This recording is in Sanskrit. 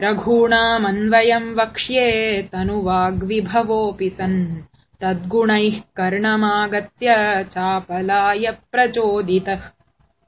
रघूणामन्वयम् वक्ष्ये तनुवाग्विभवोऽपि सन्। तद्गुणैः कर्णमागत्य चापलाय प्रचोदितः।